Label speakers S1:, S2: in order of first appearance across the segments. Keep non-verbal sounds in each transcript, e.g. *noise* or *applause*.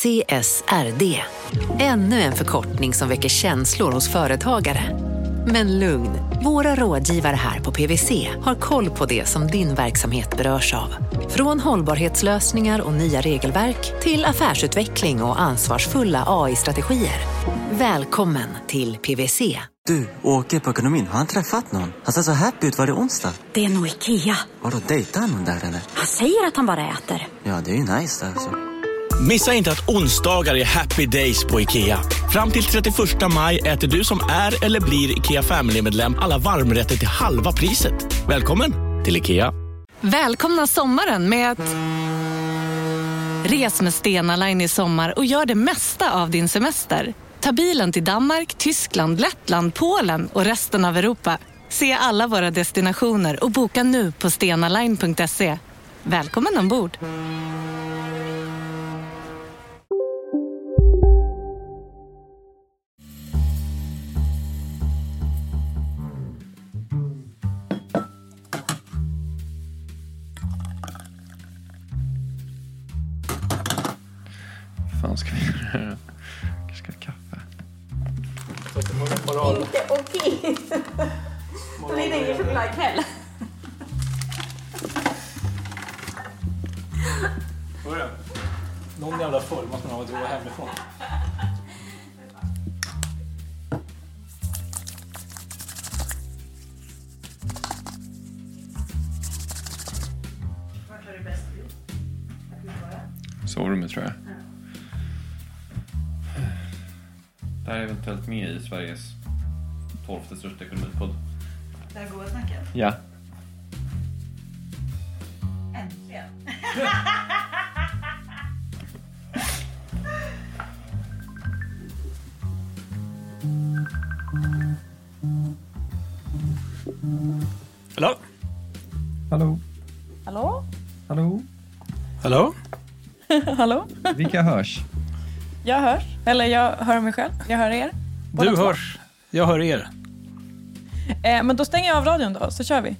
S1: CSRD. Ännu en förkortning som väcker känslor hos företagare. Men lugn, våra rådgivare här på PWC har koll på det som din verksamhet berörs av. Från hållbarhetslösningar och nya regelverk till affärsutveckling och ansvarsfulla AI-strategier. Välkommen till PWC.
S2: Du, åker på ekonomin. Har han träffat någon? Han ser så happy ut. Var det onsdag?
S3: Det är nog Ikea.
S2: Har du dejtat någon där eller?
S3: Han säger att han bara äter.
S2: Ja, det är ju nice alltså.
S4: Missa inte att onsdagar är happy days på IKEA. Fram till 31 maj äter du som är eller blir IKEA Family-medlem alla varmrätter till halva priset. Välkommen till IKEA.
S5: Välkomna sommaren med att... Res med Stena Line i sommar och gör det mesta av din semester. Ta bilen till Danmark, Tyskland, Lettland, Polen och resten av Europa. Se alla våra destinationer och boka nu på stenaline.se. Välkommen ombord!
S6: Fan ska vi göra? Kanske ska ha kaffe.
S7: Inte okej. *laughs* Då blir det ingen chokladkväll.
S8: Någon jävla full måste man ha att dra hemifrån.
S6: Sovrummet tror jag. Här är eventuellt med i Sveriges tolfte största ekonomipodd.
S7: Det här goda snacket.
S6: Ja.
S7: Äntligen.
S8: Hallå?
S6: Hallå?
S7: Hallå?
S6: Hallå?
S8: Hallå? *laughs*
S7: Hallå?
S6: Vilka hörs?
S7: Jag hörs. Eller jag hör mig själv. Jag hör er. Båda
S8: Du
S7: två.
S8: hörs. Jag hör er.
S7: Eh, men då stänger jag av radion då, så kör vi.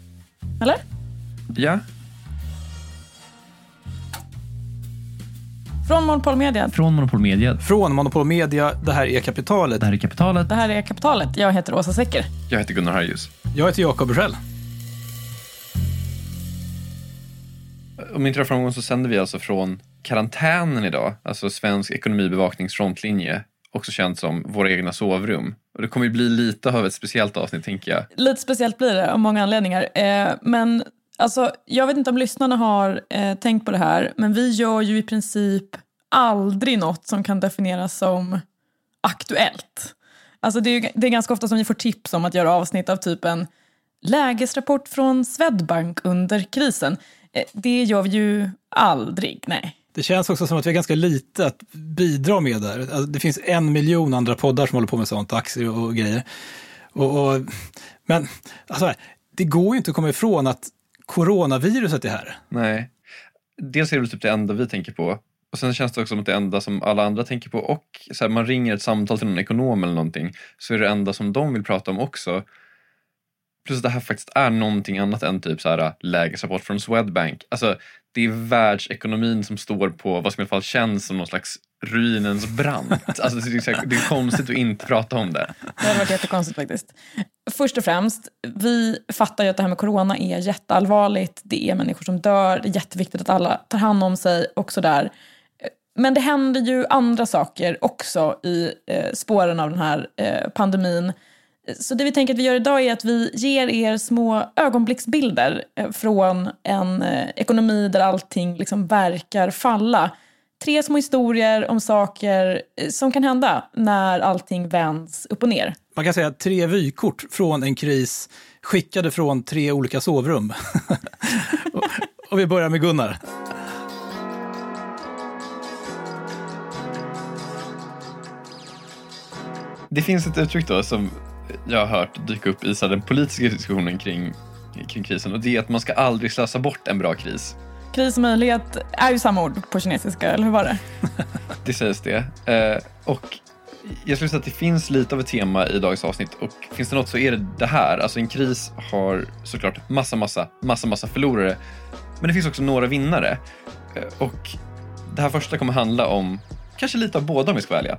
S7: Eller?
S6: Ja.
S7: Från Monopol Media.
S9: Från Monopol Media.
S8: Från Monopol Media, det här är Kapitalet.
S9: Det här är Kapitalet.
S7: Det här är Kapitalet. Jag heter Åsa Secker.
S6: Jag heter Gunnar Harjus.
S8: Jag heter Jakob Bursell.
S6: Om inte är framgång så sänder vi alltså från karantänen idag, alltså Svensk ekonomibevaknings frontlinje, också känt som våra egna sovrum. Och det kommer ju bli lite av ett speciellt avsnitt, tänker jag.
S7: Lite speciellt blir det av många anledningar. Eh, men alltså, jag vet inte om lyssnarna har eh, tänkt på det här, men vi gör ju i princip aldrig något som kan definieras som aktuellt. Alltså det, är, ju- det är ganska ofta som vi får tips om att göra avsnitt av typ en lägesrapport från Swedbank under krisen. Eh, det gör vi ju aldrig, nej.
S8: Det känns också som att vi har ganska lite att bidra med där. Alltså, det finns en miljon andra poddar som håller på med sånt, aktier och grejer. Och, och, men alltså, det går ju inte att komma ifrån att coronaviruset är här.
S6: Nej. Dels är det väl typ det enda vi tänker på. Och sen känns det också som att det enda som alla andra tänker på och så här, man ringer ett samtal till någon ekonom eller någonting så är det enda som de vill prata om också. Plus att det här faktiskt är någonting annat än typ så här lägesrapport från Swedbank. Alltså det är världsekonomin som står på vad som i alla fall känns som någon slags ruinens brant. *laughs* Alltså det är, det konstigt att inte prata om det.
S7: Det hade varit jättekonstigt faktiskt. Först och främst, vi fattar ju att det här med corona är jätteallvarligt. Det är människor som dör. Det är jätteviktigt att alla tar hand om sig och sådär. Men det händer ju andra saker också i eh, spåren av den här eh, pandemin. Så det vi tänker att vi gör idag är att vi ger er små ögonblicksbilder eh, från en eh, ekonomi där allting liksom verkar falla. Tre små historier om saker eh, som kan hända när allting vänds upp och ner.
S8: Man kan säga tre vykort från en kris skickade från tre olika sovrum. och, *laughs* och vi börjar med Gunnar.
S6: Det finns ett uttryck då som jag har hört dyka upp i så den politiska diskussionen kring, kring krisen och det är att man ska aldrig slösa bort en bra kris.
S7: Kris och möjlighet är ju samma ord på kinesiska, eller hur var det? *laughs*
S6: Det sägs det. Eh, och jag skulle säga att det finns lite av ett tema i dagens avsnitt och finns det något så är det det här. Alltså en kris har såklart massa, massa, massa, massa förlorare. Men det finns också några vinnare. Eh, och det här första kommer handla om kanske lite av båda om vi ska vara ärliga.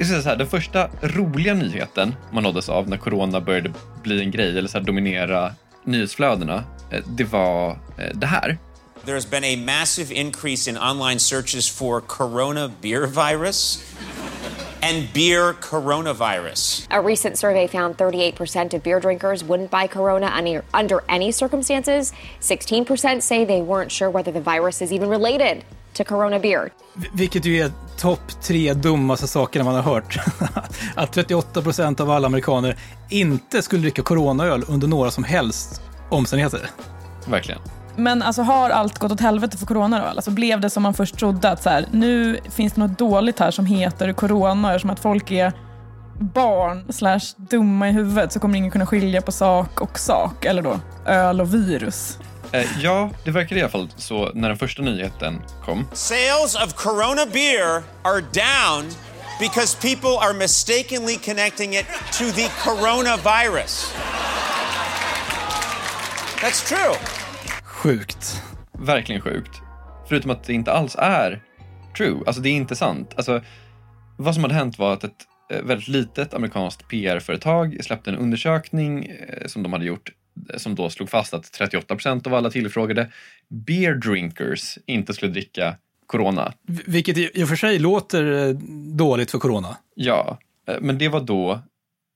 S6: Så här, den första roliga nyheten man nåddes av när corona började bli en grej eller så här dominera nyhetsflödena, eh, det var eh, det här.
S9: There's been a massive increase in online searches for corona beer virus and beer coronavirus.
S10: A recent survey found 38% of beer drinkers wouldn't buy Corona any, under any circumstances. 16% say they weren't sure whether the virus is even related to Corona beer.
S8: Vilket ju är topp tre dummaste sakerna man har hört. *laughs* att 38 procent av alla amerikaner inte skulle dricka coronaöl under några som helst omständigheter.
S6: Verkligen.
S7: Men alltså har allt gått åt helvete för corona då? Alltså blev det som man först trodde att så här, nu finns det något dåligt här som heter corona, eftersom att folk är barn slash dumma i huvudet så kommer ingen kunna skilja på sak och sak, eller då öl och virus.
S6: Eh, ja, det verkar i alla fall så när den första nyheten kom.
S9: Sales of Corona beer are down because people are mistakenly connecting it to the coronavirus. That's true.
S8: Sjukt.
S6: Verkligen sjukt. Förutom att det inte alls är true. Alltså det är inte sant. Alltså, vad som hade hänt var att ett eh, väldigt litet amerikanskt PR-företag släppte en undersökning eh, som de hade gjort som då slog fast att 38 procent av alla tillfrågade beer drinkers inte skulle dricka corona.
S8: Vilket i och för sig låter eh, dåligt för corona.
S6: Ja, eh, men det var då,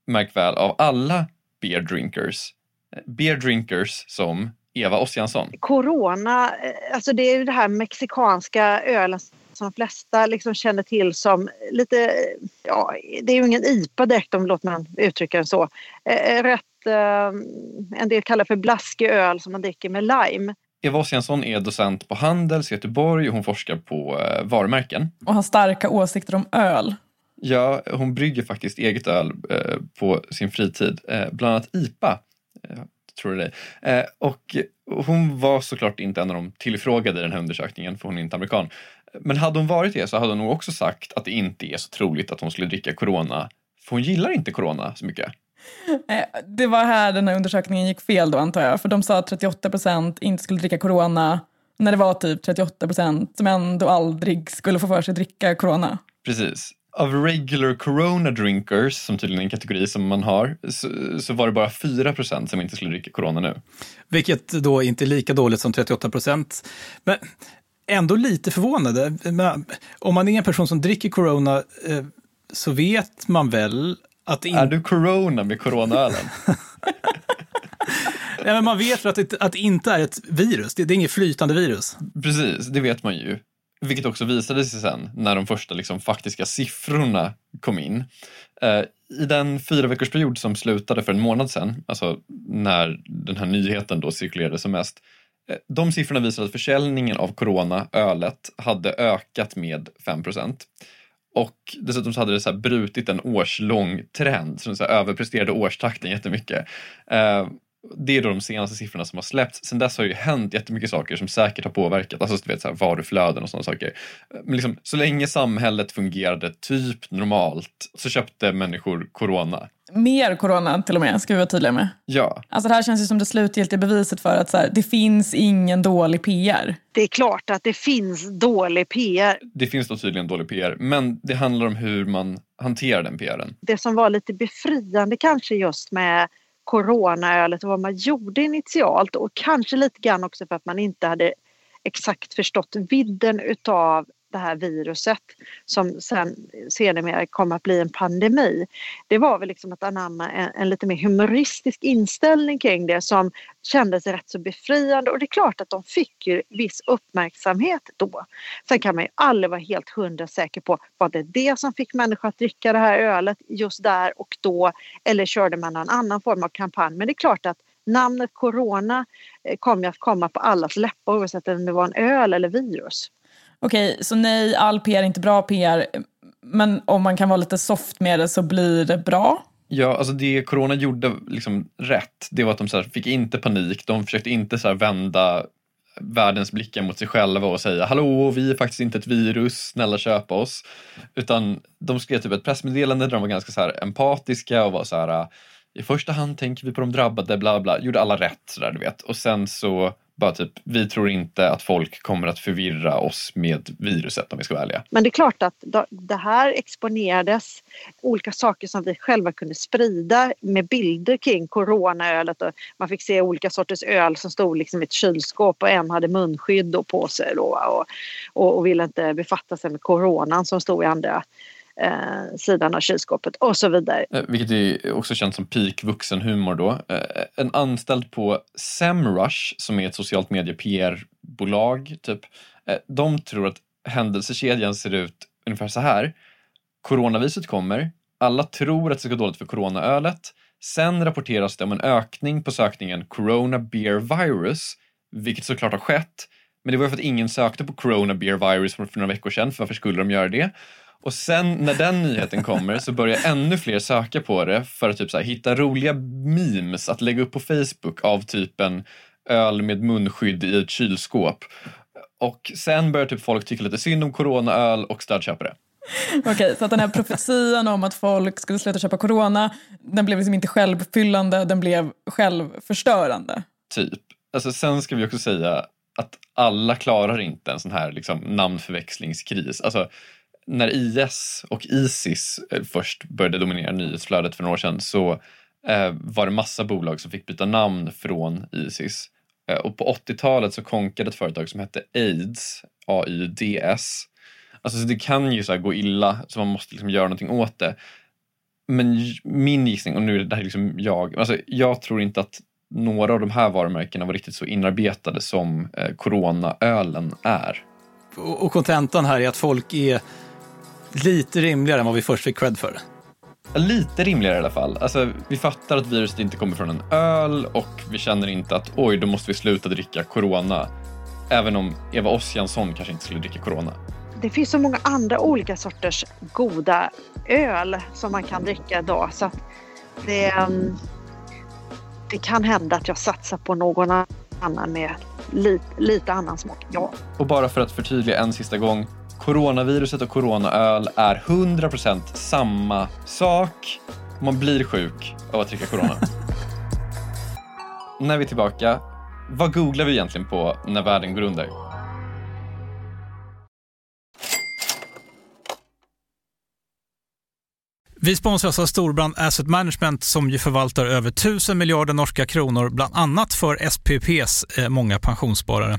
S6: märk väl, av alla beer drinkers. Eh, Beer drinkers som Eva Ossiansson.
S11: corona, alltså det är ju det här mexikanska ölen som de flesta liksom känner till som lite, ja, det är ju ingen IPA direkt om låt man uttrycka det så. Rätt, en del kallar för blaskig öl som man dricker med lime.
S6: Eva Ossiansson är docent på Handels i Göteborg och hon forskar på eh, varumärken.
S7: Och har starka åsikter om öl.
S6: Ja, hon brygger faktiskt eget öl eh, på sin fritid, eh, bland annat IPA. Eh, tror jag det. Eh, och hon var såklart inte en av de tillfrågade i den här undersökningen, för hon är inte amerikan. Men hade hon varit det så hade hon nog också sagt att det inte är så troligt att hon skulle dricka corona, för hon gillar inte corona så mycket.
S7: Eh, Det var här den här undersökningen gick fel då antar jag. För de sa att 38 procent inte skulle dricka corona. När det var typ 38 procent som ändå aldrig skulle få för sig att dricka corona.
S6: Precis. Av regular corona drinkers, som tydligen är en kategori som man har, så, så var det bara 4 procent som inte skulle dricka corona nu.
S8: Vilket då inte är lika dåligt som 38 procent. Men ändå lite förvånade. Men Om man är en person som dricker corona eh, så vet man väl att det
S6: Är du corona med coronaölen? *laughs*
S8: Ja, men man vet väl att det, att det inte är ett virus. Det, det är inget flytande virus.
S6: Precis, det vet man ju. Vilket också visade sig sen när de första liksom, faktiska siffrorna kom in. Eh, I den fyra veckors period som slutade för en månad sedan, alltså när den här nyheten då cirkulerade som mest, eh, de siffrorna visade att försäljningen av Corona, ölet, hade ökat med 5 och dessutom så hade det så här brutit en årslång trend, så den så här överpresterade årstakten jättemycket. Eh, det är då de senaste siffrorna som har släppts. Sen dess har ju hänt jättemycket saker som säkert har påverkat, alltså du vet, så här, varuflöden och sådana saker. Men liksom, så länge samhället fungerade typ normalt så köpte människor corona.
S7: Mer corona till och med, ska vi vara tydliga med.
S6: Ja,
S7: Alltså det här känns ju som det slutgiltiga beviset för att så här, det finns ingen dålig PR.
S11: Det är klart att det finns dålig PR.
S6: det finns då tydligen dålig PR, men det handlar om hur man hanterar den PRen.
S11: Det som var lite befriande kanske just med coronaölet och vad man gjorde initialt. Och kanske lite grann också för att man inte hade exakt förstått vidden utav det här viruset som sen sedermera kom att bli en pandemi. Det var väl liksom att anamma en, en lite mer humoristisk inställning kring det som kändes rätt så befriande och det är klart att de fick ju viss uppmärksamhet då. Sen kan man ju aldrig vara helt hundra säker på var det det som fick människor att dricka det här ölet just där och då eller körde man någon annan form av kampanj. Men det är klart att namnet Corona eh, kommer att komma på allas läppar oavsett om det var en öl eller virus.
S7: Okej, så nej, all PR är inte bra PR. Men om man kan vara lite soft med det så blir det bra.
S6: Ja, alltså det corona gjorde liksom rätt, det var att de så här, fick inte panik, de försökte inte så här vända världens blickar mot sig själva och säga hallå, vi är faktiskt inte ett virus, snälla köpa oss. Utan de skrev typ ett pressmeddelande där de var ganska så här empatiska och var så här i första hand tänker vi på de drabbade, bla bla, gjorde alla rätt sådär du vet. Och sen så bara typ, vi tror inte att folk kommer att förvirra oss med viruset om vi ska vara ärliga.
S11: Men det är klart att det här exponerades olika saker som vi själva kunde sprida med bilder kring coronaölet. Och man fick se olika sorters öl som stod liksom i ett kylskåp och en hade munskydd på sig då, och, och, och ville inte befatta sig med coronan som stod i andra eh, sidan av kylskåpet och så vidare.
S6: Eh, vilket är också känns som peak vuxenhumor då. Eh, en anställd på Semrush som är ett socialt medie PR-bolag typ. Eh, de tror att händelsekedjan ser ut ungefär så här. Coronaviruset kommer, alla tror att det ska gå dåligt för coronaölet. Sen rapporteras det om en ökning på sökningen Corona Beer Virus, vilket såklart har skett. Men det var för att ingen sökte på Corona Beer Virus för några veckor sedan, för varför skulle de göra det? Och sen när den nyheten kommer så börjar ännu fler söka på det för att typ så här, hitta roliga memes att lägga upp på Facebook av typen öl med munskydd i ett kylskåp. Och sen börjar typ folk tycka lite synd om coronaöl och stödköpa det.
S7: Okej, okay, så att den här profetian om att folk skulle sluta köpa corona, den blev liksom inte självfyllande, den blev självförstörande.
S6: Typ. Alltså sen ska vi också säga att alla klarar inte en sån här liksom, namnförväxlingskris. Alltså, när IS och Isis eh, först började dominera nyhetsflödet för några år sedan så eh, var det massa bolag som fick byta namn från Isis. Eh, och på 80-talet så konkade ett företag som hette AIDS, A-Y-D-S. Alltså så det kan ju så gå illa så man måste liksom göra någonting åt det. Men min gissning, och nu är det här liksom jag, alltså jag tror inte att några av de här varumärkena var riktigt så inarbetade som eh, coronaölen är.
S8: Och kontentan här är att folk är lite rimligare än vad vi först fick cred för.
S6: Lite rimligare i alla fall. Alltså, vi fattar att viruset inte kommer från en öl och vi känner inte att oj, då måste vi sluta dricka Corona. Även om Eva Ossiansson kanske inte skulle dricka Corona.
S11: Det finns så många andra olika sorters goda öl som man kan dricka idag så att det, mm, det kan hända att jag satsar på någon annan med lite, lite annan smak, ja.
S6: Och bara för att förtydliga en sista gång. Coronaviruset och coronaöl är 100% samma sak. Man blir sjuk av att dricka corona. *laughs* när vi är tillbaka, vad googlar vi egentligen på när världen går under?
S8: Vi sponsras av Storbrand Asset Management som ju förvaltar över 1000 miljarder norska kronor, bland annat för SPPs eh, många pensionssparare.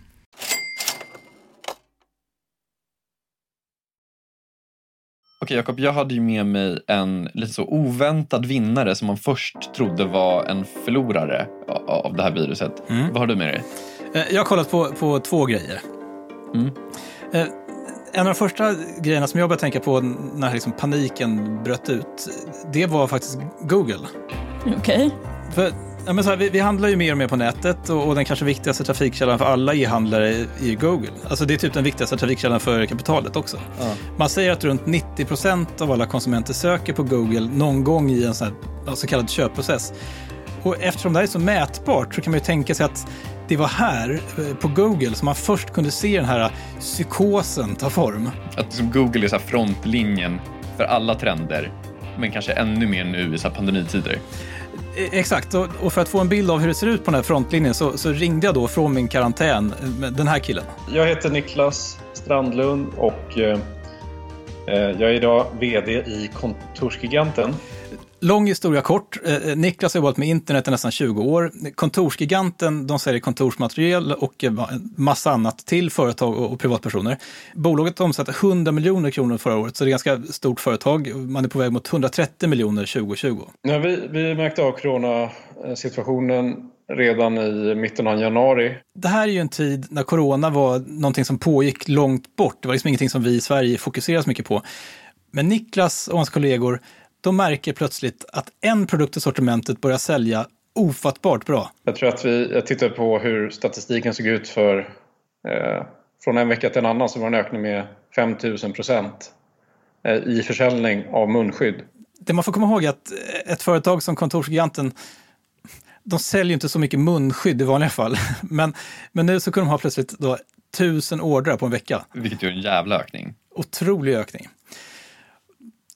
S6: Okej Jakob, jag hade ju med mig en lite så oväntad vinnare som man först trodde var en förlorare av det här viruset. Mm. Vad har du med dig?
S8: Eh, jag har kollat på, på två grejer. Mm. Eh, en av de första grejerna som jag började tänka på när liksom paniken bröt ut, det var faktiskt Google.
S7: Okej.
S8: Okay. Ja, men så här, vi, vi, handlar ju mer och mer på nätet och, och den kanske viktigaste trafikkällan för alla e-handlare är Google. Alltså det är typ den viktigaste trafikkällan för kapitalet också. Ja. Man säger att runt 90 procent av alla konsumenter söker på Google någon gång i en sån här, så kallad köpprocess. Och eftersom det här är så mätbart så kan man ju tänka sig att det var här, eh, på Google, som man först kunde se den här psykosen ta form.
S6: Att liksom Google är så frontlinjen för alla trender, men kanske ännu mer nu i så pandemitider.
S8: Eh, exakt, och, för att få en bild av hur det ser ut på den här frontlinjen så, så ringde jag då från min karantän med den här killen.
S12: Jag heter Niklas Strandlund och eh, eh jag är idag VD i Kontorsgiganten.
S8: Lång historia kort. Eh, Niklas har jobbat med internet i nästan 20 år. Kontorsgiganten, de säljer kontorsmaterial och eh, massa annat till företag och, och privatpersoner. Bolaget omsatte 100 miljoner kronor förra året, så det är ett ganska stort företag. Man är på väg mot 130 miljoner 2020.
S12: Ja, vi, vi märkte av coronasituationen redan i mitten av januari.
S8: Det här är ju en tid när corona var någonting som pågick långt bort. Det var liksom ingenting som vi i Sverige fokuserade så mycket på. Men Niklas och hans kollegor, de märker plötsligt att en produkt i sortimentet börjar sälja ofattbart bra.
S12: Jag tror att vi, jag tittade på hur statistiken såg ut för eh, från en vecka till en annan så var det en ökning med 5000 procent eh, i försäljning av munskydd.
S8: Det man får komma ihåg är att ett företag som Kontorsgiganten de säljer inte så mycket munskydd i vanliga fall. *laughs* Men, men nu så kunde de ha plötsligt då tusen ordrar på en vecka.
S6: Vilket är en jävla ökning.
S8: Otrolig ökning.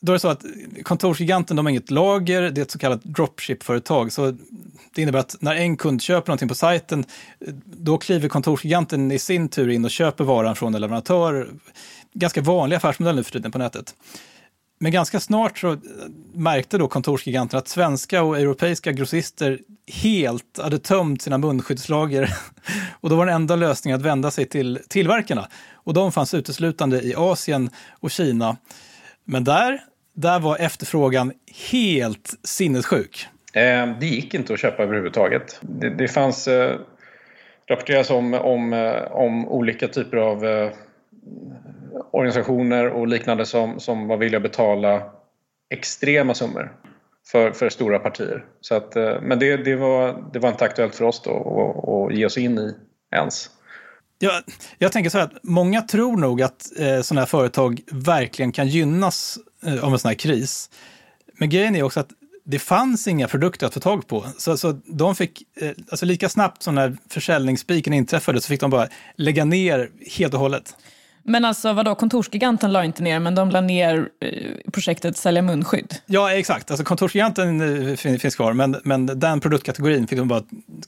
S8: Då är det så att Kontorsgiganten, de har inget lager, det är ett så kallat dropship-företag. Så det innebär att när en kund köper någonting på sajten, då kliver Kontorsgiganten i sin tur in och köper varan från en leverantör. Ganska vanlig affärsmodell nu för tiden på nätet. Men ganska snart så märkte då kontorsgiganten att svenska och europeiska grossister helt hade tömt sina munskyddslager. *laughs* Och då var den enda lösningen att vända sig till tillverkarna. Och de fanns uteslutande i Asien och Kina. Men där, där var efterfrågan helt sinnessjuk.
S12: Eh, det gick inte att köpa överhuvudtaget. Det, det fanns eh, rapporteras om, om, eh, om olika typer av eh, organisationer och liknande som, som var villiga att betala extrema summor för, för stora partier. Så att, eh, men det, det, var, det var inte aktuellt för oss då att, att ge oss in i ens.
S8: Jag, jag tänker så här att många tror nog att eh, sådana här företag verkligen kan gynnas eh, av en sån här kris. Men grejen är också att det fanns inga produkter att få tag på. Så, så de fick, eh, alltså lika snabbt som när försäljningsspiken inträffade så fick de bara lägga ner helt och hållet.
S7: Men alltså vadå, kontorsgiganten la inte ner, men de la ner eh, projektet Sälja munskydd?
S8: Ja, exakt. Alltså kontorsgiganten fin- finns kvar, men, men den produktkategorin fick de bara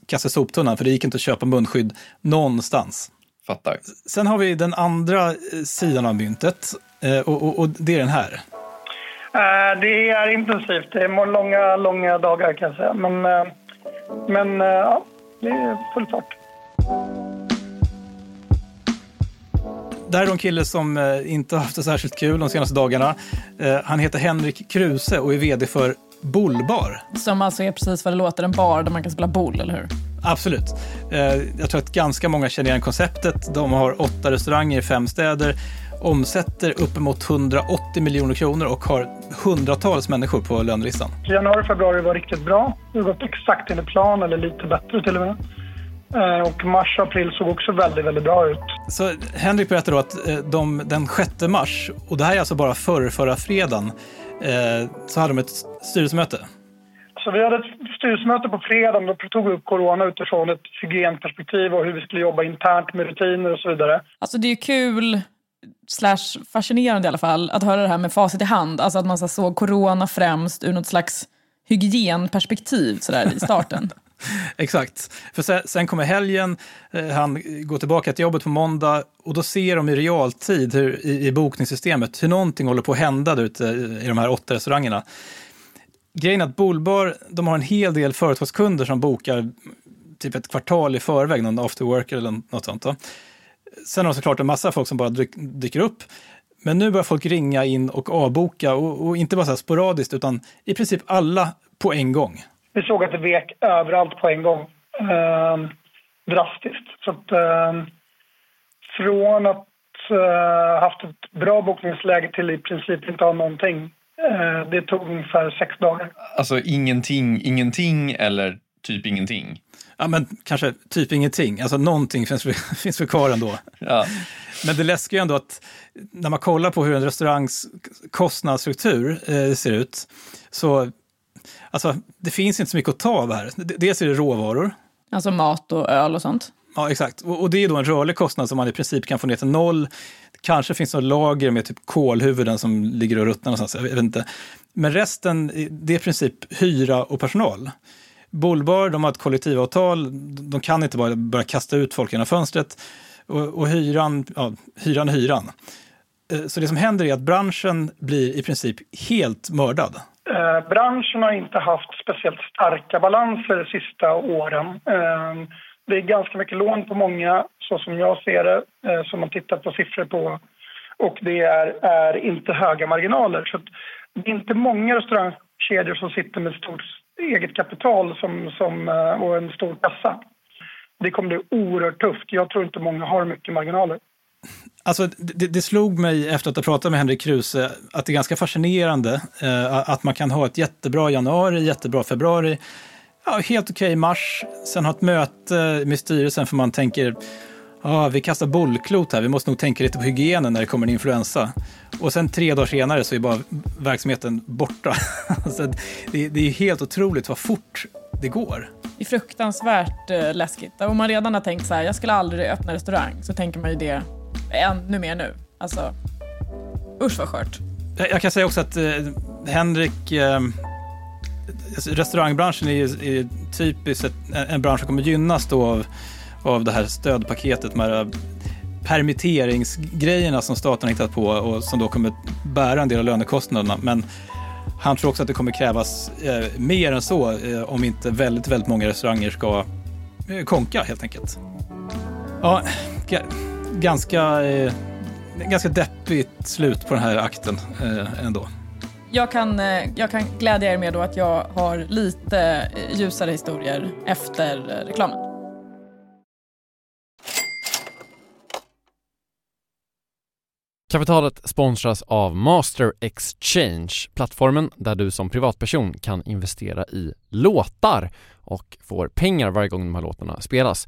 S8: kasta soptunnan, för det gick inte att köpa munskydd någonstans.
S6: Fattar.
S8: Sen har vi den andra sidan av myntet, och, och, och det är den här.
S13: Eh, Det är intensivt. Det är långa, långa dagar kan jag säga. Men, eh, men eh, ja, det är full fart.
S8: Där är en kille som inte har haft det särskilt kul de senaste dagarna. Han heter Henrik Kruse och är vd för Bullbar.
S7: Som alltså är precis vad det låter, en bar där man kan spela boll, eller hur?
S8: Absolut. Eh, jag tror att ganska många känner igen konceptet. De har åtta restauranger i fem städer, omsätter uppemot 180 miljoner kronor och har hundratals människor på lönelistan.
S13: Januari och februari var riktigt bra. Det har gått exakt enligt plan, eller lite bättre till och med. Eh, Och mars och april såg också väldigt, väldigt bra ut.
S8: Så Henrik berättade då att eh, de, den 6 mars, och det här är alltså bara förra, förra fredagen, så hade de ett styrelsemöte.
S13: Så vi hade ett styrelsemöte på fredagen. Då tog vi upp corona utifrån ett hygienperspektiv och hur vi skulle jobba internt med rutiner och så vidare.
S7: Alltså det är ju kul, slash fascinerande i alla fall, att höra det här med facit i hand. Alltså att man så här såg corona främst ur något slags hygienperspektiv sådär i starten. *laughs*
S8: Exakt. För sen, sen kommer helgen, eh, han går tillbaka till jobbet på måndag och då ser de i realtid hur, i, i bokningssystemet hur någonting håller på att hända där ute i de här åtta restaurangerna. Grejen är att Bolbar, de har en hel del företagskunder som bokar typ ett kvartal i förväg, någon after work eller något sånt. Då. Sen har de såklart en massa folk som bara dyker upp. Men nu börjar folk ringa in och avboka och, och inte bara så här sporadiskt utan i princip alla på en gång.
S13: Vi såg att det vek överallt på en gång. Ehm, drastiskt. Så att, ehm, från att eh, haft ett bra bokningsläge till i princip inte ha någonting. Eh, det tog ungefär sex dagar.
S6: Alltså ingenting, ingenting eller typ ingenting.
S8: Ja, men kanske typ ingenting. Alltså någonting finns, *laughs* finns väl kvar ändå.
S6: Ja.
S8: Men det läskiga är ändå att när man kollar på hur en restaurangs kostnadsstruktur eh, ser ut, så alltså, det finns inte så mycket att ta av här. Dels är det råvaror.
S7: Alltså mat och öl och sånt.
S8: Ja, exakt. Och, och, det är då en rörlig kostnad som man i princip kan få ner till noll. Kanske finns något lager med typ kolhuvuden som ligger och ruttnar någonstans, jag vet inte. Men resten, det är i princip hyra och personal. Bolbar, de har ett kollektivavtal, de kan inte bara börja kasta ut folk genom fönstret. Och, och hyran, ja, hyran är hyran. Eh, så det som händer är att branschen blir i princip helt mördad.
S13: Eh, branschen har inte haft speciellt starka balanser de sista åren. Eh, det är ganska mycket lån på många, så som jag ser det, eh, som man tittar på siffror på. Och det är, är inte höga marginaler. Så det är inte många restaurangkedjor som sitter med stort eget kapital som, som, eh, och en stor kassa. Det kommer bli oerhört tufft. Jag tror inte många har mycket marginaler.
S8: Alltså, det, det, slog mig efter att ha pratat med Henrik Kruse att det är ganska fascinerande eh, att man kan ha ett jättebra januari, jättebra februari, ja, helt okej okay mars, sen ha ett möte med styrelsen för man tänker Ja, vi kastar bollklot här, vi måste nog tänka lite på hygienen när det kommer en influensa. Och sen tre dagar senare så är bara verksamheten borta. *laughs* så det, det är helt otroligt vad fort det går.
S7: Det är fruktansvärt eh, läskigt. Om man redan har tänkt så här, jag skulle aldrig öppna restaurang, så tänker man ju det ännu mer nu. Alltså, usch vad skört.
S8: Jag, jag kan säga också att eh, Henrik, eh, alltså, Alltså, restaurangbranschen är ju är typiskt ett, en bransch som kommer gynnas då av, av det här stödpaketet med permitteringsgrejerna som staten har hittat på och som då kommer bära en del av lönekostnaderna. Men han tror också att det kommer krävas eh, mer än så eh, om inte väldigt, väldigt många restauranger ska eh, konka helt enkelt. Ja, ganska, eh, ganska deppigt slut på den här akten eh, ändå.
S7: Jag kan, eh, jag kan glädja er med då att jag har lite eh, ljusare historier efter eh, reklamen.
S6: Kapitalet sponsras av Master Exchange, plattformen där du som privatperson kan investera i låtar och får pengar varje gång de här låtarna spelas.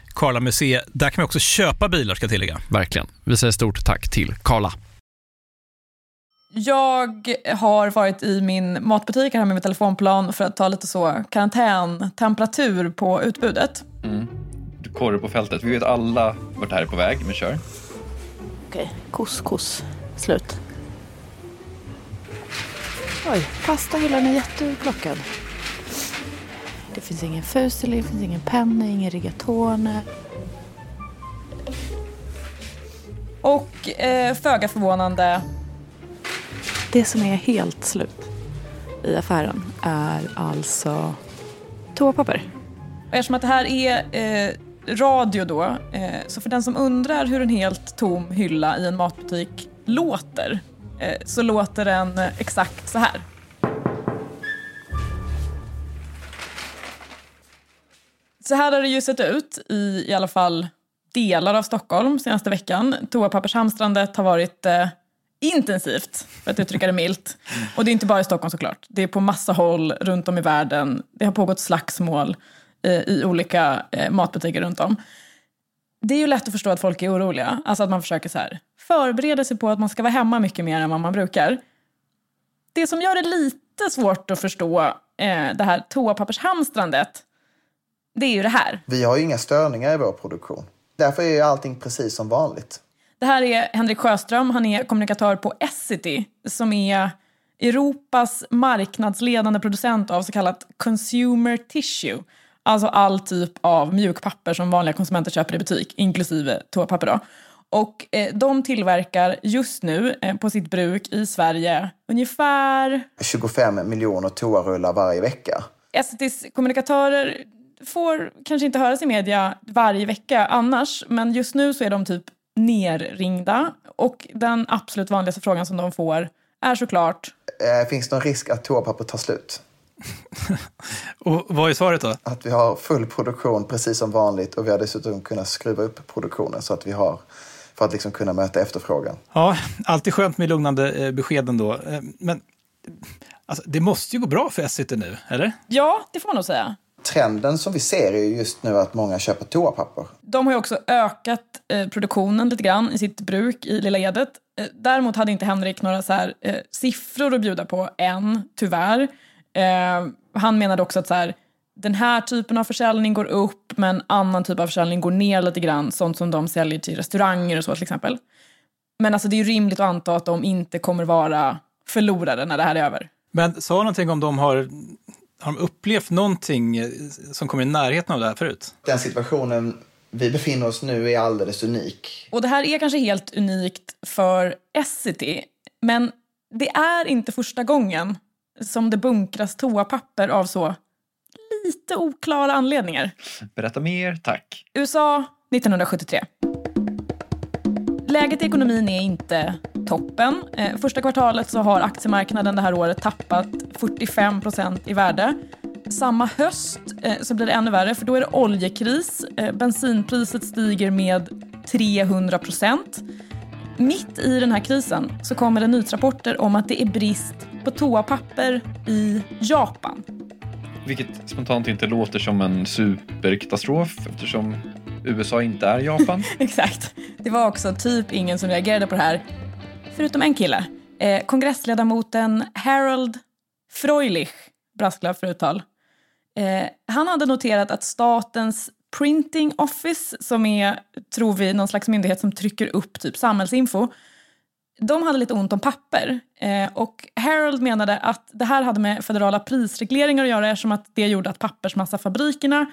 S14: Karla Museet. Där kan man också köpa bilar ska jag tillägga.
S15: Verkligen. Vi säger stort tack till Karla.
S7: Jag har varit i min matbutik här med min telefonplan för att ta lite så karantäntemperatur på utbudet.
S6: Mm. Du korre på fältet. Vi vet alla vart det här är på väg, men kör.
S16: Okej, couscous. Slut. Oj, pastahyllan är jätteurplockad. Det finns ingen fusilli, det finns ingen penna, ingen rigatone.
S7: Och eh, föga förvånande,
S16: Det som är helt slut i affären är alltså toapapper.
S7: och eftersom att det här är eh, radio då, eh, så för den som undrar hur en helt tom hylla i en matbutik låter, eh, så låter den exakt så här. Så här har det ju sett ut i i alla fall delar av Stockholm senaste veckan. Toapappershamstrandet har varit eh, intensivt, för att uttrycka det milt. Och det är inte bara i Stockholm såklart. Det är på massa håll runt om i världen. Det har pågått slagsmål eh, i olika eh, matbutiker runt om. Det är ju lätt att förstå att folk är oroliga. Alltså att man försöker så här, förbereda sig på att man ska vara hemma mycket mer än vad man brukar. Det som gör det lite svårt att förstå eh, det här toapappershamstrandet, det är ju det här.
S17: Vi har ju inga störningar i vår produktion. Därför är ju allting precis som vanligt.
S7: Det här är Henrik Sjöström, han är kommunikatör på Essity som är Europas marknadsledande producent av så kallat consumer tissue. Alltså all typ av mjukpapper som vanliga konsumenter köper i butik, inklusive toapapper. Då. Och eh, de tillverkar just nu eh, på sitt bruk i Sverige ungefär
S17: 25 miljoner toarullar varje vecka.
S7: Essitys kommunikatörer får kanske inte höras i media varje vecka annars, men just nu så är de typ nerringda. Och den absolut vanligaste frågan som de får är såklart
S17: Eh, finns det någon risk att toapapper tar slut? *laughs*
S8: Och vad är svaret då?
S17: Att vi har full produktion precis som vanligt och vi har dessutom kunnat skruva upp produktionen så att vi har för att liksom kunna möta efterfrågan.
S8: Ja, alltid skönt med lugnande eh, besked ändå. Eh, Men alltså, det måste ju gå bra för Essity nu, eller?
S7: ja, det får man nog säga.
S17: Trenden som vi ser är ju just nu att många köper toapapper.
S7: De har ju också ökat eh, produktionen lite grann i sitt bruk i Lilla Edet. Eh, däremot hade inte Henrik några så här, eh, siffror att bjuda på än, tyvärr. Eh, han menade också att så här, den här typen av försäljning går upp men annan typ av försäljning går ner lite grann. Sånt som de säljer till restauranger och så till exempel. Men alltså, det är ju rimligt att anta att de inte kommer vara förlorare när det här är över.
S8: Men sa någonting om de har, har de upplevt någonting eh, som kommer i närheten av det här förut?
S17: Den situationen vi befinner oss nu är alldeles unik.
S7: Och det här är kanske helt unikt för Essity, men det är inte första gången som det bunkras toapapper av så lite oklara anledningar.
S6: Berätta mer, tack.
S7: USA 1973. Läget i ekonomin är inte toppen. Eh, Första kvartalet så har aktiemarknaden det här året tappat 45 procent i värde. Samma höst eh, så blir det ännu värre för då är det oljekris. Eh, Bensinpriset stiger med 300 procent. Mitt i den här krisen så kommer det nyhetsrapporter om att det är brist på toapapper i Japan.
S6: Vilket spontant inte låter som en superkatastrof eftersom USA inte är Japan. *laughs*
S7: Exakt. Det var också typ ingen som reagerade på det här, förutom en kille. Eh, kongressledamoten Harold Freulich, brasklapp för uttal. Eh, han hade noterat att statens Printing Office, som är, tror vi, någon slags myndighet som trycker upp typ samhällsinfo, de hade lite ont om papper. Eh, och Harold menade att det här hade med federala prisregleringar att göra eftersom att det gjorde att pappersmassafabrikerna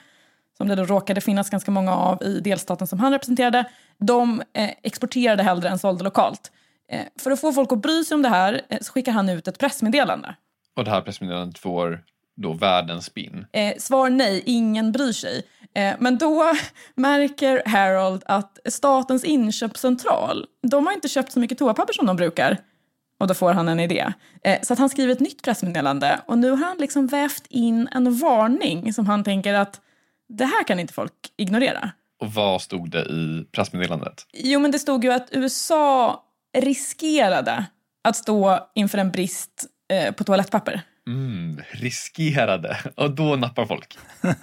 S7: som det då råkade finnas ganska många av i delstaten som han representerade, de eh, exporterade hellre än sålde lokalt. Eh, för att få folk att bry sig om det här eh, så skickar han ut ett pressmeddelande.
S6: Och det här pressmeddelandet får då världens spinn.
S7: Eh, svar nej, ingen bryr sig. Eh, men då *laughs* märker Harold att statens inköpscentral, de har inte köpt så mycket toapapper som de brukar. Och då får han en idé. Eh, så att han skriver ett nytt pressmeddelande och nu har han liksom vävt in en varning som han tänker att det här kan inte folk ignorera.
S6: Och vad stod det i pressmeddelandet?
S7: Jo, men det stod ju att USA riskerade att stå inför en brist eh, på toalettpapper.
S6: Mm, riskerade. Och då nappar folk. *laughs*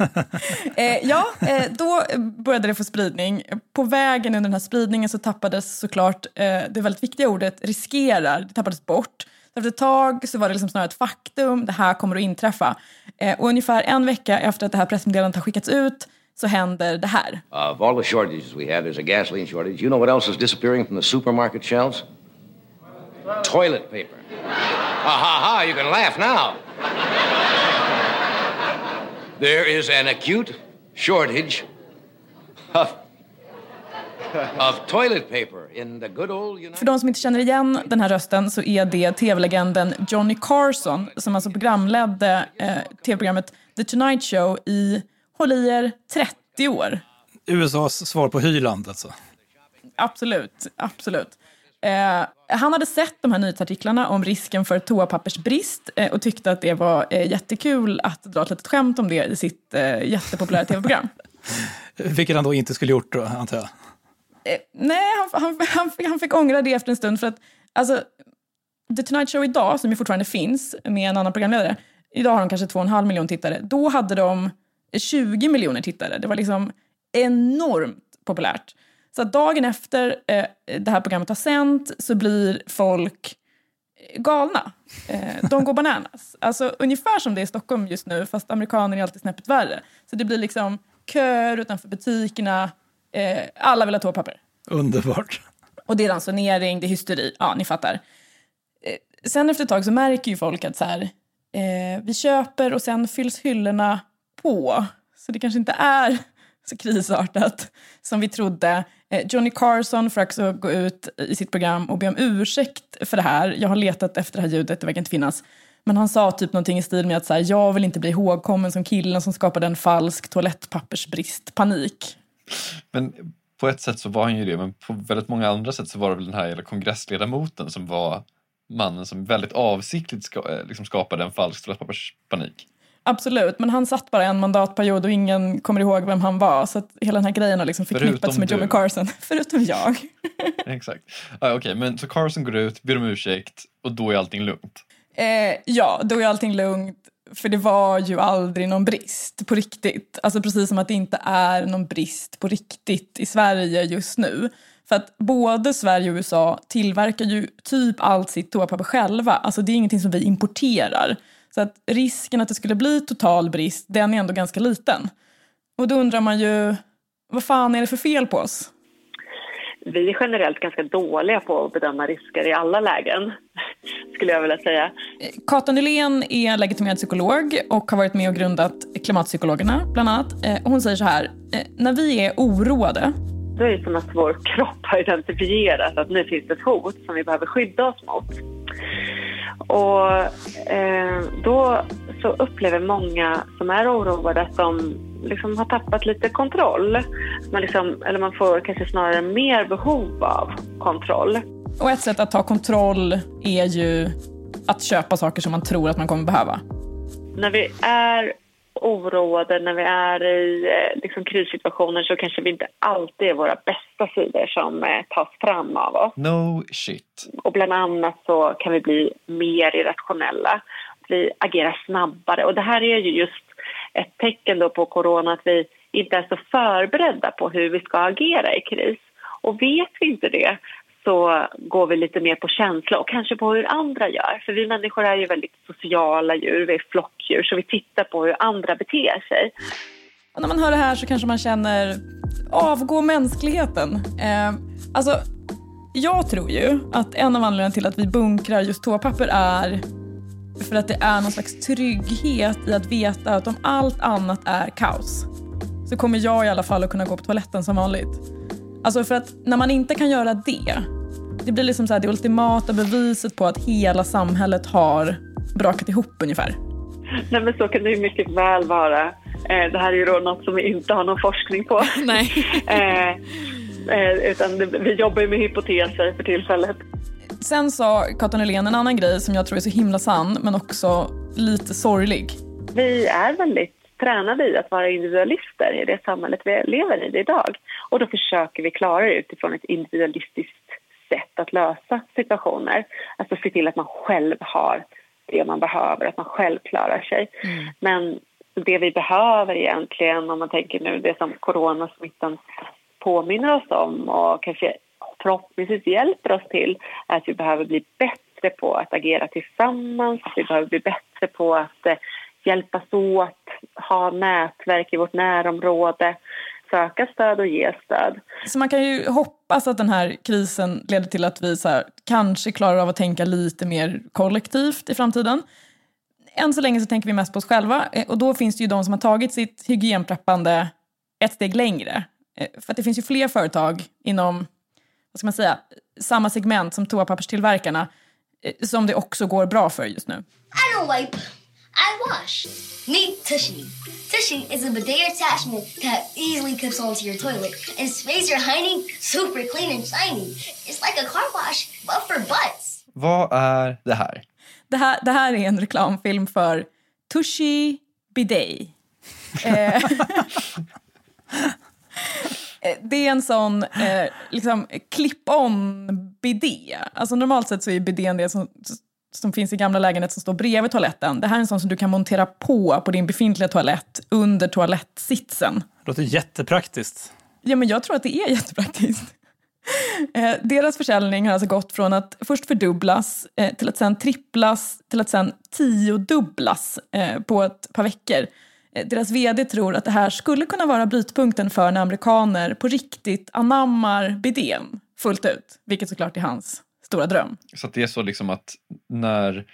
S7: Eh, ja, eh, då började det få spridning. På vägen under den här spridningen så tappades såklart eh, det väldigt viktiga ordet riskerar. Det tappades bort. Efter ett tag så var det liksom snarare ett faktum, det här kommer att inträffa. Eh, och ungefär en vecka efter att det här pressmeddelandet har skickats ut så händer det här.
S18: Uh, of all the shortages we have, there's a gasoline shortage. You know what else is disappearing from the supermarket shelves? Toilet paper. Ha ha ha, you can laugh now. There is an acute shortage of, of toilet paper in the good old United
S7: För de som inte känner igen den här rösten så är det tv-legenden Johnny Carson som alltså programledde eh, tv-programmet The Tonight Show i, håll i er, 30 år.
S8: USAs svar på Hyland alltså.
S7: Absolut, absolut. Eh, han hade sett de här nyhetsartiklarna om risken för toapappersbrist eh, och tyckte att det var eh, jättekul att dra ett litet skämt om det i sitt eh, jättepopulära tv-program. *laughs*
S8: Vilket han då inte skulle gjort då, antar jag.
S7: Eh, nej, han, han, han, fick, han fick ångra det efter en stund för att alltså, The Tonight Show idag, som ju fortfarande finns med en annan programledare, idag har de kanske 2,5 miljoner tittare. Då hade de 20 miljoner tittare. Det var liksom enormt populärt. Så dagen efter eh, det här programmet har sänt så blir folk galna. Eh, de går *laughs* bananas. Alltså ungefär som det är i Stockholm just nu, fast amerikaner är alltid snäppet värre. Så det blir liksom köer utanför butikerna. Eh, alla vill ha toapapper.
S8: Underbart.
S7: Och det är ransonering, det är hysteri. Ja, ni fattar. Eh, sen efter ett tag så märker ju folk att så här, eh, vi köper och sen fylls hyllorna på. Så det kanske inte är så krisartat som vi trodde. Eh, Johnny Carson får också gå ut i sitt program och be om ursäkt för det här. Jag har letat efter det här ljudet, det verkar inte finnas. Men han sa typ någonting i stil med att så här, jag vill inte bli ihågkommen som killen som skapade en falsk toalettpappersbrist, panik.
S6: Men på ett sätt så var han ju det, men på väldigt många andra sätt så var det väl den här jävla kongressledamoten som var mannen som väldigt avsiktligt ska, eh, liksom skapade en falsk toalettpapperspanik.
S7: Absolut, men han satt bara en mandatperiod och ingen kommer ihåg vem han var. Så att hela den här grejen har liksom förknippats med
S6: du.
S7: Carson. *laughs* Förutom jag. *laughs*
S6: Exakt. Ah, Okej, men så Carson går ut, ber om ursäkt och då är allting lugnt.
S7: Eh, ja, då är allting lugnt. För det var ju aldrig någon brist på riktigt. Alltså precis som att det inte är någon brist på riktigt i Sverige just nu. För att både Sverige och USA tillverkar ju typ allt sitt toapapper själva. Alltså det är ingenting som vi importerar. Så att risken att det skulle bli total brist, den är ändå ganska liten. Och då undrar man ju, vad fan är det för fel på oss?
S19: Vi är generellt ganska dåliga på att bedöma risker i alla lägen, skulle jag vilja säga.
S7: Kata Nylén är legitimerad psykolog och har varit med och grundat Klimatpsykologerna, bland annat. Eh, Hon säger så här, eh, när vi är oroade
S19: Då är det som att vår kropp har identifierat att nu finns det ett hot som vi behöver skydda oss mot. Och eh, då så upplever många som är oroade att de liksom har tappat lite kontroll. Man liksom, eller man får kanske snarare mer behov av kontroll.
S7: Och ett sätt att ta kontroll är ju att köpa saker som man tror att man kommer behöva.
S19: När vi är oroade, när vi är i eh, liksom, krissituationer så kanske vi inte alltid är våra bästa sidor som eh, tas fram av oss.
S6: No shit.
S19: Och bland annat så kan vi bli mer irrationella. Vi agerar snabbare. Och det här är ju just ett tecken då på corona att vi inte är så förberedda på hur vi ska agera i kris. Och vet vi inte det så går vi lite mer på känsla och kanske på hur andra gör. För vi människor är ju väldigt sociala djur, vi är flockdjur så vi tittar på hur andra beter sig.
S7: Och när man hör det här så kanske man känner, avgå mänskligheten. Eh, alltså, jag tror ju att en av anledningarna till att vi bunkrar just toapapper är för att det är någon slags trygghet i att veta att om allt annat är kaos så kommer jag i alla fall att kunna gå på toaletten som vanligt. Alltså för att när man inte kan göra det, det blir liksom så det ultimata beviset på att hela samhället har brakat ihop ungefär.
S19: Nej men så kan det ju mycket väl vara. Eh, det här är ju då något som vi inte har någon forskning på. *laughs*
S7: Nej. *laughs*
S19: eh, eh, utan vi jobbar ju med hypoteser för tillfället.
S7: Sen sa Kato Nylén en annan grej som jag tror är så himla sann men också lite sorglig.
S19: Vi är väldigt tränade i att vara individualister i det samhället vi lever i idag. Och då försöker vi klara det utifrån ett individualistiskt sätt att lösa situationer. Alltså se till att man själv har det man behöver, att man själv klarar sig.
S7: Mm.
S19: Men det vi behöver egentligen, om man tänker nu det som coronasmittan påminner oss om och kanske förhoppningsvis hjälper oss till, är att vi behöver bli bättre på att agera tillsammans. Vi behöver bli bättre på att eh, hjälpas åt, ha nätverk i vårt närområde, söka stöd och ge stöd.
S7: Så man kan ju hoppas att den här krisen leder till att vi så här, kanske klarar av att tänka lite mer kollektivt i framtiden. Än så länge så tänker vi mest på oss själva eh, och då finns det ju de som har tagit sitt hygienpreppande ett steg längre. Eh, För att det finns ju fler företag inom, vad ska man säga, samma segment som toapapperstillverkarna eh, som det också går bra för just nu.
S20: I don't wipe. I wash. Meet Tushy. Tushy is a bidet attachment that easily clips onto your toilet and sprays your hiney super clean and shiny. It's like a car wash, but for butts.
S6: Vad är det här?
S7: Det här, det här är en reklamfilm för Tushy Bidet. *laughs* Eh, det är en sån eh, liksom, clip-on bidé. Alltså normalt sett så är bidén det som, som finns i gamla lägenheter som står bredvid toaletten. Det här är en sån som du kan montera på på din befintliga toalett under toalettsitsen.
S8: Låter jättepraktiskt.
S7: Ja, men jag tror att det är *laughs* jättepraktiskt. Eh, deras försäljning har alltså gått från att först fördubblas eh, till att sen tripplas till att sen tiodubblas eh, på ett par veckor. Deras vd tror att det här skulle kunna vara brytpunkten för när amerikaner på riktigt anammar bidén fullt ut, vilket såklart är hans stora dröm.
S6: Så det är så liksom att när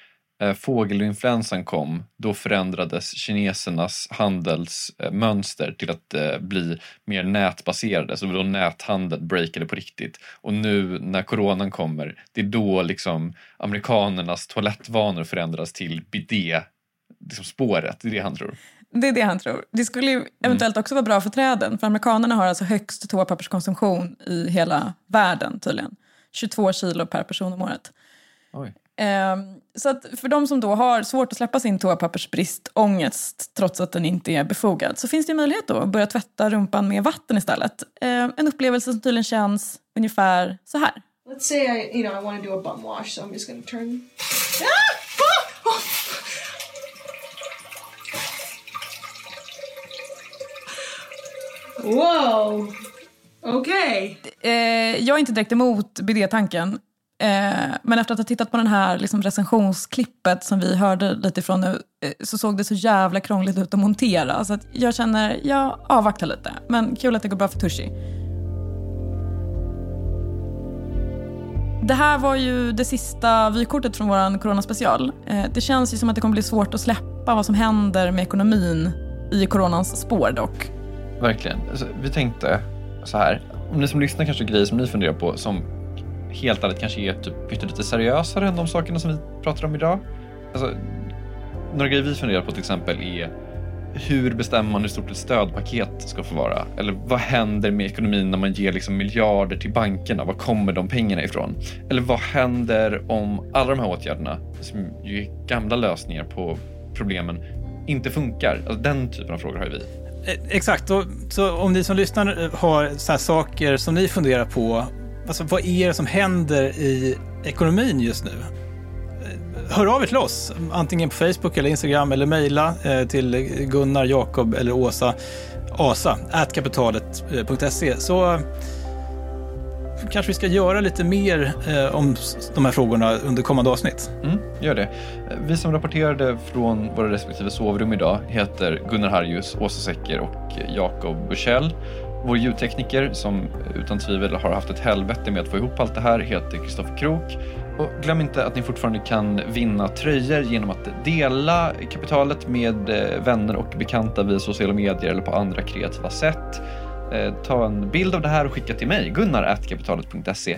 S6: eh, fågelinfluensan kom, då förändrades kinesernas handelsmönster till att eh, bli mer nätbaserade. Så då näthandeln breakade på riktigt. Och nu när coronan kommer, det är då liksom amerikanernas toalettvanor förändras till bidé, liksom spåret. Det är det han tror.
S7: Det är det han tror. Det skulle ju eventuellt också vara bra för träden, för amerikanerna har alltså högst toapapperskonsumtion i hela världen tydligen. 22 kilo per person om året.
S6: Oj.
S7: Ehm, så att för de som då har svårt att släppa sin toapappersbrist, ångest, trots att den inte är befogad, så finns det möjlighet då att börja tvätta rumpan med vatten istället. Ehm, en upplevelse som tydligen känns ungefär så här.
S21: Let's say I, you know, I want to do a bum wash, so I'm just to turn. *laughs* Wow! Okej.
S7: Eh, jag är inte direkt emot bidétanken. Eh, men efter att ha tittat på den här liksom, recensionsklippet som vi hörde lite ifrån nu eh, så såg det så jävla krångligt ut att montera. Så att jag känner, jag avvaktar lite. Men kul att det går bra för Tushy. Det här var ju det sista vykortet från vår coronaspecial. Det känns ju som att det kommer bli svårt att släppa vad som händer med ekonomin i coronans spår dock.
S6: Verkligen. Alltså, vi tänkte så här, om ni som lyssnar kanske har grejer som ni funderar på som helt ärligt kanske är typ lite seriösare än de sakerna som vi pratar om idag. Alltså, några grejer vi funderar på till exempel är hur bestämmer man hur stort ett stödpaket ska få vara? Eller vad händer med ekonomin när man ger liksom miljarder till bankerna? Var kommer de pengarna ifrån? Eller vad händer om alla de här åtgärderna, som ju är gamla lösningar på problemen, inte funkar? Alltså, den typen av frågor har ju vi.
S8: Eh, exakt, och, så om ni som lyssnar eh, har så här saker som ni funderar på, alltså vad är det som händer i ekonomin just nu? Eh, hör av er till oss, antingen på Facebook eller Instagram eller mejla till Gunnar, Jakob eller Åsa, asa, kapitalet.se. Så kanske vi ska göra lite mer eh, om de här frågorna under kommande avsnitt.
S6: Mm, gör det. Eh, vi som rapporterade från våra respektive sovrum idag heter Gunnar Harjus, Åsa Secker och Jakob Bushell. Vår ljudtekniker som utan tvivel har haft ett helvete med att få ihop allt det här heter Kristoffer Krook. Och glöm inte att ni fortfarande kan vinna tröjor genom att dela kapitalet med eh, vänner och bekanta via sociala medier eller på andra kreativa sätt. Eh, Ta en bild av det här och skicka till mig, gunnar.kapitalet.se.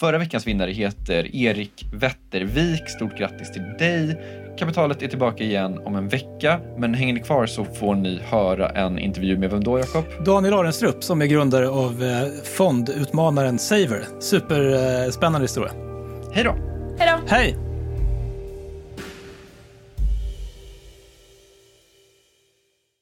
S6: Förra veckans vinnare heter Erik Wettervik. Stort grattis till dig. Kapitalet är tillbaka igen om en vecka, men hänger ni kvar så får ni höra en intervju med vem då, Jakob?
S8: Daniel Arenstrup som är grundare av eh, fondutmanaren Saver. Superspännande historia.
S6: Hej då!
S7: Hej då!
S8: Hej!